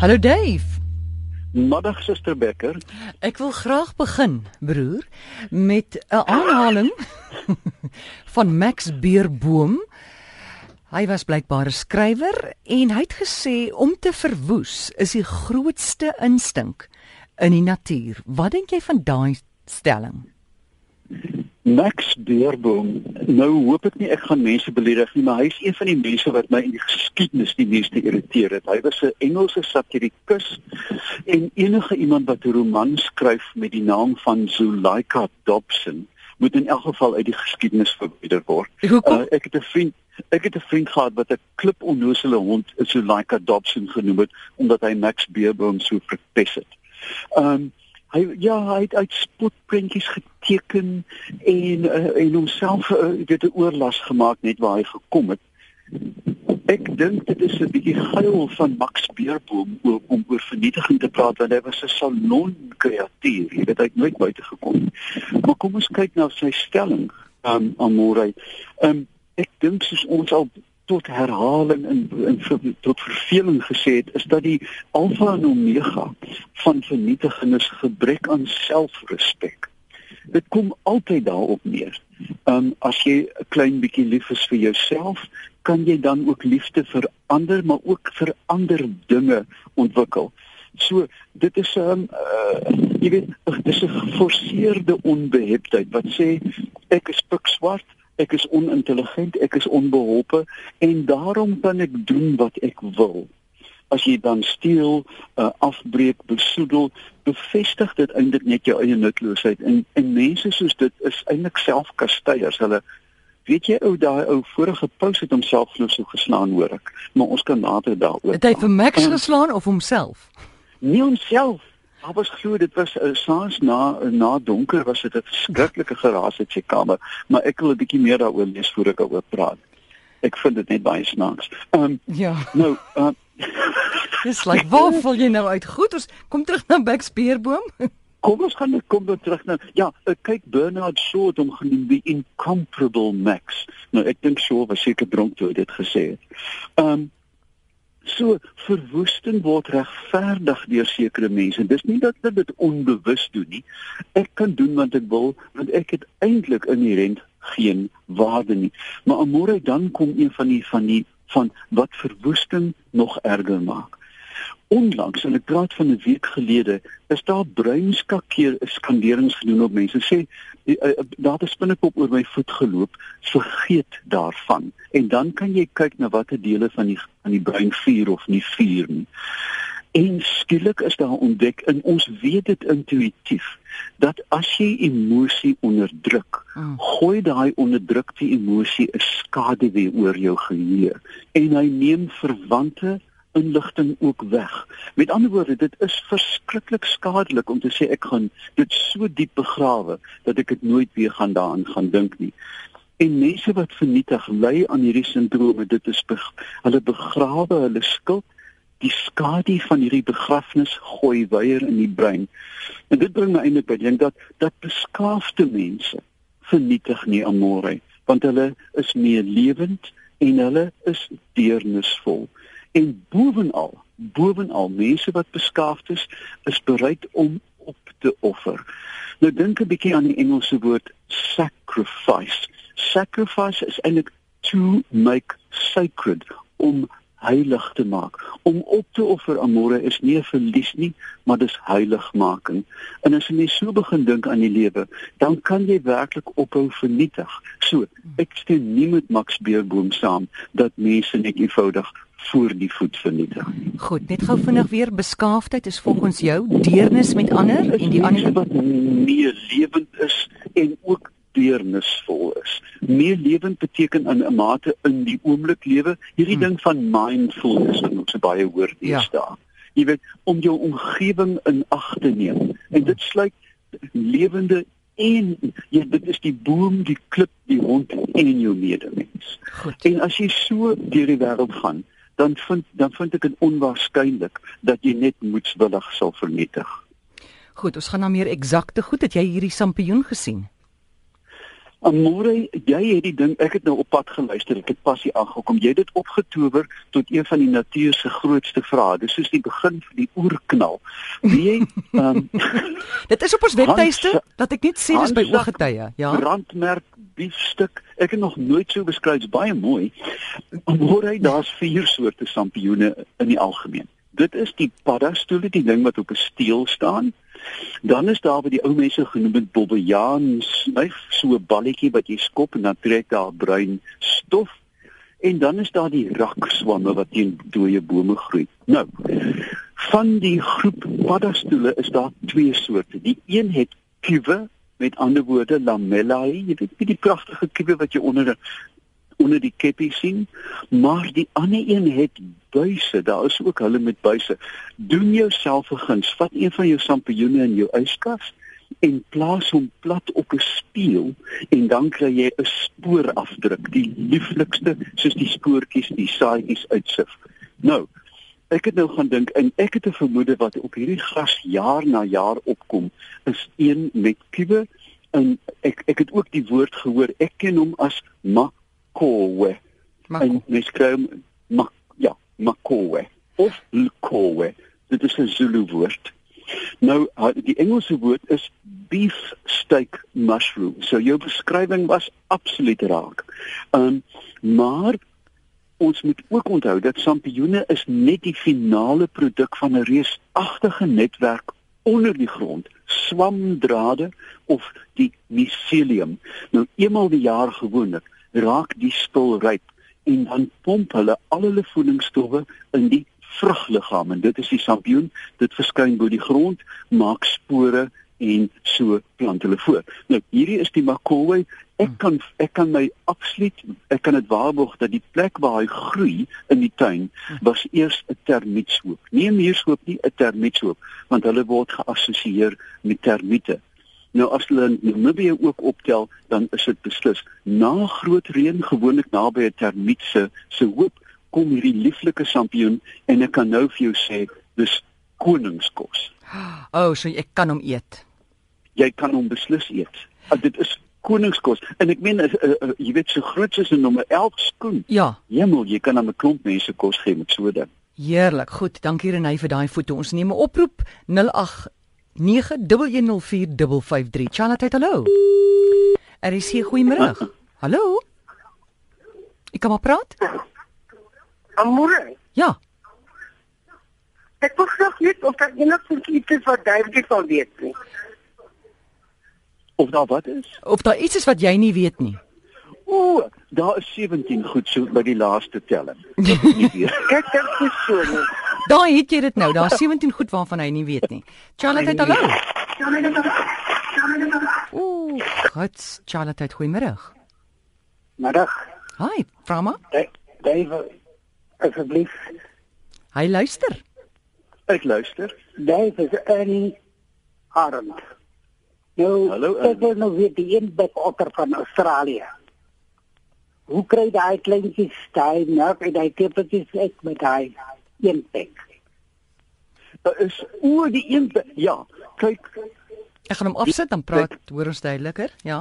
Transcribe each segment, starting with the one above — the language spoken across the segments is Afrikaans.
Hallo Dave. Middag Suster Becker. Ek wil graag begin, broer, met 'n aanhaling van Max Beerboom. Hy was blykbaar 'n skrywer en hy het gesê om te verwoes is die grootste instink in die natuur. Wat dink jy van daai stelling? Max Beerboom. Nou hoop ek nie ek gaan mense beledig nie, maar hy is een van die mense wat my in die geskiedenis die meeste irriteer het. Hy was 'n Engelse satirikus en enige iemand wat 'n roman skryf met die naam van Zuleika Dobson moet in elk geval uit die geskiedenis verwyder word. Uh, ek het 'n vriend ek het 'n vriend gehad wat 'n klip onnosele hond Zuleika Dobson genoem het omdat hy Max Beerboom so verpes het. Ehm um, hy ja hy het uit spotprentjies geteken en uh, en homself uh, weet 'n oorlas gemaak net waar hy gekom het. Ek dink dit is 'n bietjie geil van Max Beerboom om, om oor vernietiging te praat want hy was 'n salon kreatief jy weet hy het nooit buite gekom maar kom ons kyk na sy stelling um, amore. Um, ek dink soos ons al tot herhaling en, en tot verveling gesê het is dat die alfa en omega van vernietiging is gebrek aan selfrespek. Dit kom altyd daarop neer. Um as jy 'n klein bietjie lief is vir jouself, kan jy dan ook liefde vir ander, maar ook vir ander dinge ontwikkel. So dit is 'n um, uh, jy weet, dit is 'n geforseerde onbeheptheid wat sê ek is pikswart ek is onintelligent, ek is onbeholpe en daarom kan ek doen wat ek wil. As jy dan steel, uh, afbreek, besoedel, bevestig dit eintlik net jou eie nutloosheid en en mense soos dit is eintlik selfkasteiers. Hulle weet jy ou daai ou vorige post het homself glo so geslaan hoor ek, maar ons kan later daaroor. Het hy vir Max geslaan of homself? Nie homself Daar was glo dit was uh, saans na na donker was dit 'n verskriklike geraas in sy kamer, maar ek wil 'n bietjie meer daaroor lees voor ek daaroor praat. Ek vind dit net baie snaaks. Ehm um, ja. Nou, uh, dis like waar val jy nou uit? Goed, ons kom terug na Beckspeerboom. kom ons gaan kom dan terug nou. Ja, ek kyk Bernard Shaw het hom genoem die incomparable Max. Nou ek dink Shaw was seker dronk toe hy dit gesê het. Ehm um, So verwoesting word regverdig deur sekere mense. Dis nie dat hulle dit onbewus doen nie. Ek kan doen wat ek wil want ek het eintlik inherënt geen waarde nie. Maar amore dan kom een van die van die van wat verwoesting nog erger maak. Onlangs en ek praat van 'n week gelede, is daar breinskakeer skanderings gedoen op mense sê eh, eh, daar het 'n spinnekop oor my voet geloop, vergeet daarvan. En dan kan jy kyk na watter dele van die van die brein vuur of nie vuur nie. En skielik is daar ontdek en ons weet dit intuïtief dat as jy emosie onderdruk, hmm. gooi daai onderdrukte emosie 'n skaduwee oor jou geheue en hy neem verwante inligting ook weg. Met ander woorde, dit is verskriklik skadelik om te sê ek gaan dit so diep begrawe dat ek dit nooit weer gaan daaraan gaan dink nie. En mense wat vernietig ly aan hierdie sindrome, dit is be hulle begrawe hulle skuld die skadu van hierdie begrafnis gooi weier in die brein. En dit bring my eintlik by dink dat dat beskaafde mense vernietig nie amore want hulle is meer lewend en hulle is deernisvol en bovenal bovenal mense wat beskaafd is is bereid om op te offer. Nou dink 'n bietjie aan die Engelse woord sacrifice. Sacrifice is eintlik to make sacred om heilig te maak. Om op te offer amore is nie 'n verlies nie, maar dis heiligmaking. En as jy net so begin dink aan die lewe, dan kan jy werklik ophou vernietig. So, ek stem nie met Max Beerboom saam dat mense net eenvoudig voor die vernietig. Goed, net gou vinnig weer beskaafdheid is volgens jou deernis met ander en die ander wat meer lewend is en ook deernisvol is. Meer lewend beteken in 'n mate in die oomblik lewe. Hierdie hmm. ding van mindfulness wat ons baie hoor hier staan. Ja. Jy weet om jou omgewing in ag te neem. En dit sluit lewende en jy dit is die boom, die klip, die hond en jou medemens. Goed. En as jy so deur die wêreld gaan, dan vind dan vind ek dit onwaarskynlik dat jy net moedswillig sal vernietig. Goed, ons gaan na meer eksakte goed. Het jy hierdie sampioen gesien? Amore, jy het die ding, ek het nou op pad geluister, ek het passie aangekom. Jy het dit opgetower tot een van die natuur se grootste vrae. Dis soos die begin van die oerknal. Wie jy um, Dit is op ons webtuiste dat ek net sê dis by ooggetye, ja. Brandmerk biefstuk. Ek het nog nooit so beskryf, baie mooi. Amore, daar's vier soorte sampioene in die algemeen. Dit is die paddastoel, die ding wat op 'n steel staan. Dan is daar wat die ou mense genoem het bobbejaan snyf, so 'n balletjie wat jy skop en dan trek daar bruin stof. En dan is daar die rakswamme wat teen dooie bome groei. Nou, van die groep paddastoele is daar twee soorte. Die een het kuwe, met ander woorde lamellae, jy weet die pragtige kuwe wat jy onder onder die keppie sien, maar die ander een het buise. Daar is ook hulle met buise. Doen jouself 'n guns, vat een van jou sampioene in jou yskas en plaas hom plat op 'n spieël en dan kry jy 'n spoorafdruk, die lieflikste soos die spoortjies, die saaitjies uitsif. Nou, ek het nou gaan dink en ek het 'n vermoede wat op hierdie gras jaar na jaar opkom, is een met kuwe en ek ek het ook die woord gehoor. Ek ken hom as ma Makowe. En mens kry ma ja, Makowe of Lkowe. Dit is 'n Zulu woord. Nou die Engelse woord is beef steak mushroom. So jou beskrywing was absoluut raak. Um maar ons moet ook onthou dat sampioene is net die finale produk van 'n reusagtige netwerk onder die grond, swamdrade of die mycelium. Nou eenmal die jaar gewoonlik raak die spul ryp en dan pomp hulle al hulle voedingsstowwe in die vrugliggaam en dit is die sampioen dit verskyn bo die grond maak spore en so plant hulle voor. Nou hierdie is die makowe. Ek kan ek kan my absoluut ek kan dit waarborg dat die plek waar hy groei in die tuin was eers 'n termietshoop. Nie 'n muurshoop nie, 'n termietshoop, want hulle word geassosieer met termiete. Nou as hulle Namibië ook optel, dan is dit beslis na groot reën gewoonlik naby 'n termiet se se hoop kom hierdie lieflike sampioen en ek kan nou vir jou sê dis koningskos. O, oh, so ek kan hom eet. Jy kan hom beslis eet. Uh, dit is koningskos en ek meen uh, uh, uh, jy weet so groot soos 'n nommer 11 skoen. Ja. Hemel, jy kan aan 'n klomp mense kos gee met so 'n ding. Heerlik. Goed, dankie Renay vir daai foto. Ons neem 'n oproep 08 91104553. Charlotte, hallo. Er is hier goeiemôre. Hallo. Ek kom maar praat. Amore. Ja. Ek wou graag weet of daar iets is wat David sal weet nie. Of daar wat is? Of daar iets is wat jy nie weet nie. O, daar is 17 goed so by die laaste telling. Kyk, dit is so nie. Daai het jy dit nou. Daar's 17 goed waarvan hy nie weet nie. Charlotte, hallo. Ooh, wat Charlotte, goeiemôre. Middag. Hi, Frama. Dave, asseblief. Hy luister. Ek luister. Dave is Annie Arend. Nou, Hallo, ek wil nou weer die een bek otter van Australië. Hoe kry daai kleintjies daai nou en daai kippies ek met daai een bek? Daar is o die een. Ja, kyk. Ek gaan hom afsit dan praat hoor ons duideliker. Ja.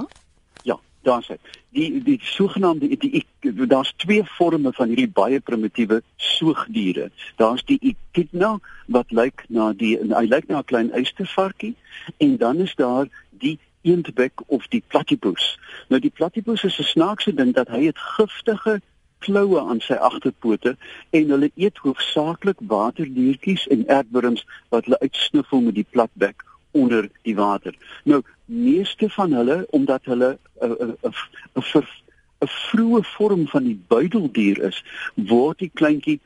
Ja, daar's hy. Die die sogenaamde die, die daar's twee forme van hierdie baie primitiewe soogdiere. Daar's die echidna wat lyk na die hy lyk na 'n klein eystervarkie en dan is daar die eendbek of die platypus. Nou die platypus is 'n snaakse ding dat hy het giftige kloue aan sy agterpote en hulle eet hoofsaaklik waterdiertjies en aardwurms wat hulle uitsniffel met die platbek onder die water. Nou meeste van hulle omdat hulle 'n 'n 'n 'n vroeë vorm van die buideldier is, word die kleintjie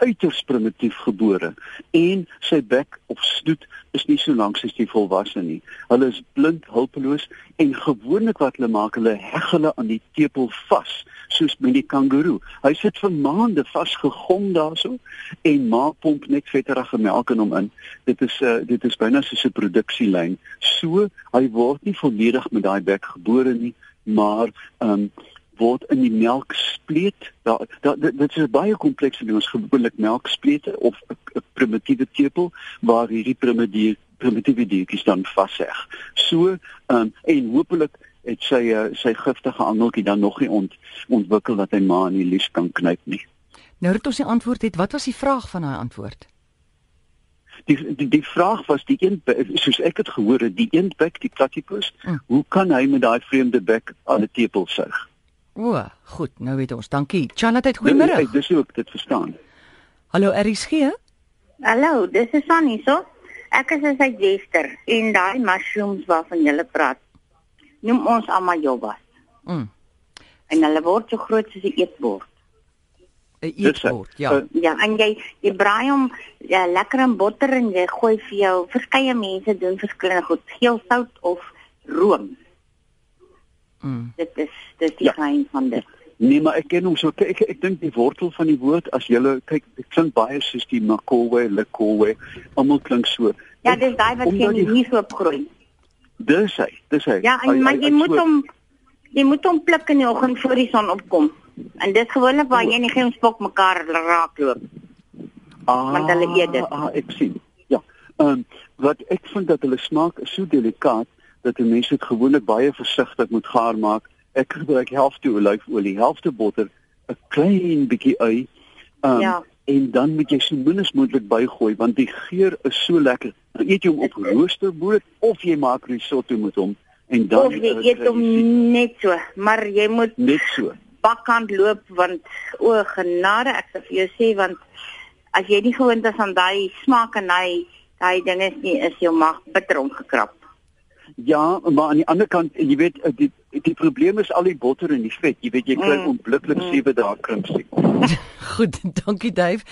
uiters primitief gebore en sy bek of snoet is nie so lank soos die volwasse nie. Hulle is blind, hulpeloos en gewoonlik wat hulle maak, hulle heg hulle aan die tepel vas soos met die kangoeroe. Hy sit vir maande vasgegom daarso en ma pomp net vetterige melk in hom in. Dit is uh, dit is byna soos 'n produksielyn. So hy word nie volledig met daai bek gebore nie, maar ehm um, word in die melk spleet. Daar da, dit is baie kompleks en ons gewoonlik melksplete of 'n primitiewe tepel waar hierdie primitiewe primitiewe diertjies dan vasheg. So um, en hopelik het sy uh, sy giftige angeltjie dan nog nie ont, ontwikkel dat hy maar in die lies kan knyp nie. Nou het ons die antwoord het. Wat was die vraag van daai antwoord? Die, die die vraag was die een soos ek het gehoor het, die een bek, die platypus, mm. hoe kan hy met daai vreemde bek aan 'n tepel suig? O, goed, nou weet ons. Dankie. Charlotte, goeiemôre. Nee, dis hoe ek dit verstaan. Hallo RSG. Hallo, dis is Annie so. Ek is 'n suggester en daai mushrooms waarvan jy praat. Noem ons almal jobbas. Mm. En hulle word so groot soos 'n eetbord. 'n Eetbord, ja. Uh, ja, en jy jy braai hom ja, lekker in botter en jy gooi vir jou verskeie mense doen verskillende goed, geel sout of room. Mm. Dit is dit is die ja. geheim van dit. Nee, maar ek ken hom so ek ek, ek dink die wortel van die woord as jy kyk dit klink baie soos die makowe, lekowe, almal klink so. Ja, dis daai wat jy die... nie so opgroei. Dis hy, dis hy. Ja, en maar jy moet hom jy moet hom pluk in die oggend voor die son opkom. En dis gewoonlik waar jy nie geen spok mekaar raakloop. Ah, want hulle eet dit. Ah, ek sien. Ja. Ehm um, wat ek vind dat hulle smaak so delikaat dat 'n mens dit gewoonlik baie versigtig moet gaar maak. Ek gebruik helfte olyfolie, helfte botter, 'n klein bietjie ui. Um, ja. En dan moet jy so min as moontlik bygooi want die geur is so lekker. Dan eet jy hom op roosterbrood of jy maak risotto met hom en dan Of jy eet hom net so, maar jy moet net so bakkant loop want o genade ek sê vir jou sê want as jy nie gewoond is aan daai smaak en daai daai dinge is nie is jou mag bitter omgekrap. Ja, maar aan die ander kant, jy weet, eh, die die probleem is al die botter en die vet. Jy weet jy kry mm. onblikklik 7 dae krimpsie. Goed, dankie Dave.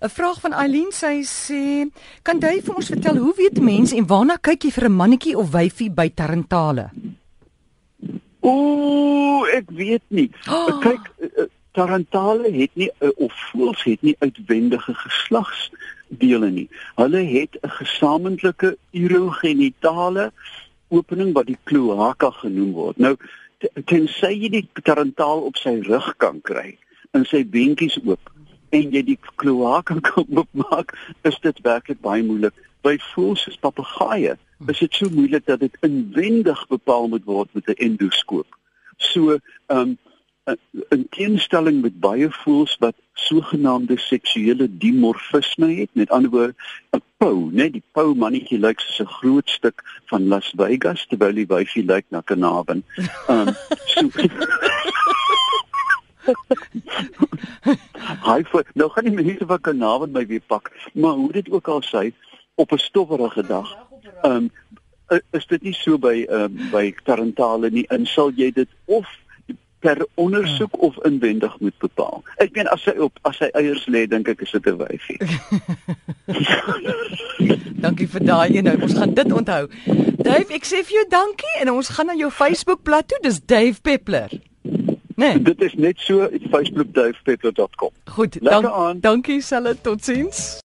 'n Vraag van Eileen sy sê, kan Dave vir ons vertel hoe weet mense en waarna kyk jy vir 'n mannetjie of wyfie by Tarantale? Ooh, ek weet nie. Oh. Kyk, eh, Tarantale het nie of voels het nie uitwendige geslagsdele nie. Hulle het 'n gesamentlike urogenitale opening wat die kloaka genoem word. Nou tensy jy die tarantaal op sy rug kan kry en sy beentjies oop en jy die kloaka kan oopmaak, is dit werklik baie moeilik. By voëls soos papegaaie is dit so moeilik dat dit inwendig bepaal moet word met 'n endoskoop. So, ehm um, in teenstelling met baie voels wat sogenaamde seksuele dimorfisme het, met ander woorde 'n pou, né, die pou mannetjie lyk soos 'n groot stuk van Las Vegas terwyl die wyfie lyk na Kanaben. Ehm um, so Hy vir nou gaan die mense van Kanaben my weer pak, maar hoe dit ook al sê, op 'n stowwerige dag. Ehm um, is dit nie so by ehm um, by Tarantale nie, en sal jy dit of per ondersoek of inwendig moet bepaal. Ek meen as hy op as hy eiers lê, dink ek is dit 'n wyfie. dankie vir daai een. Nou, ons gaan dit onthou. Dave, ek sê vir jou dankie en ons gaan na jou Facebookblad toe. Dis Dave Peppler. Nee. Dit is net so, Facebook davepeppler.com. Goed, dank, dankie Selle, totsiens.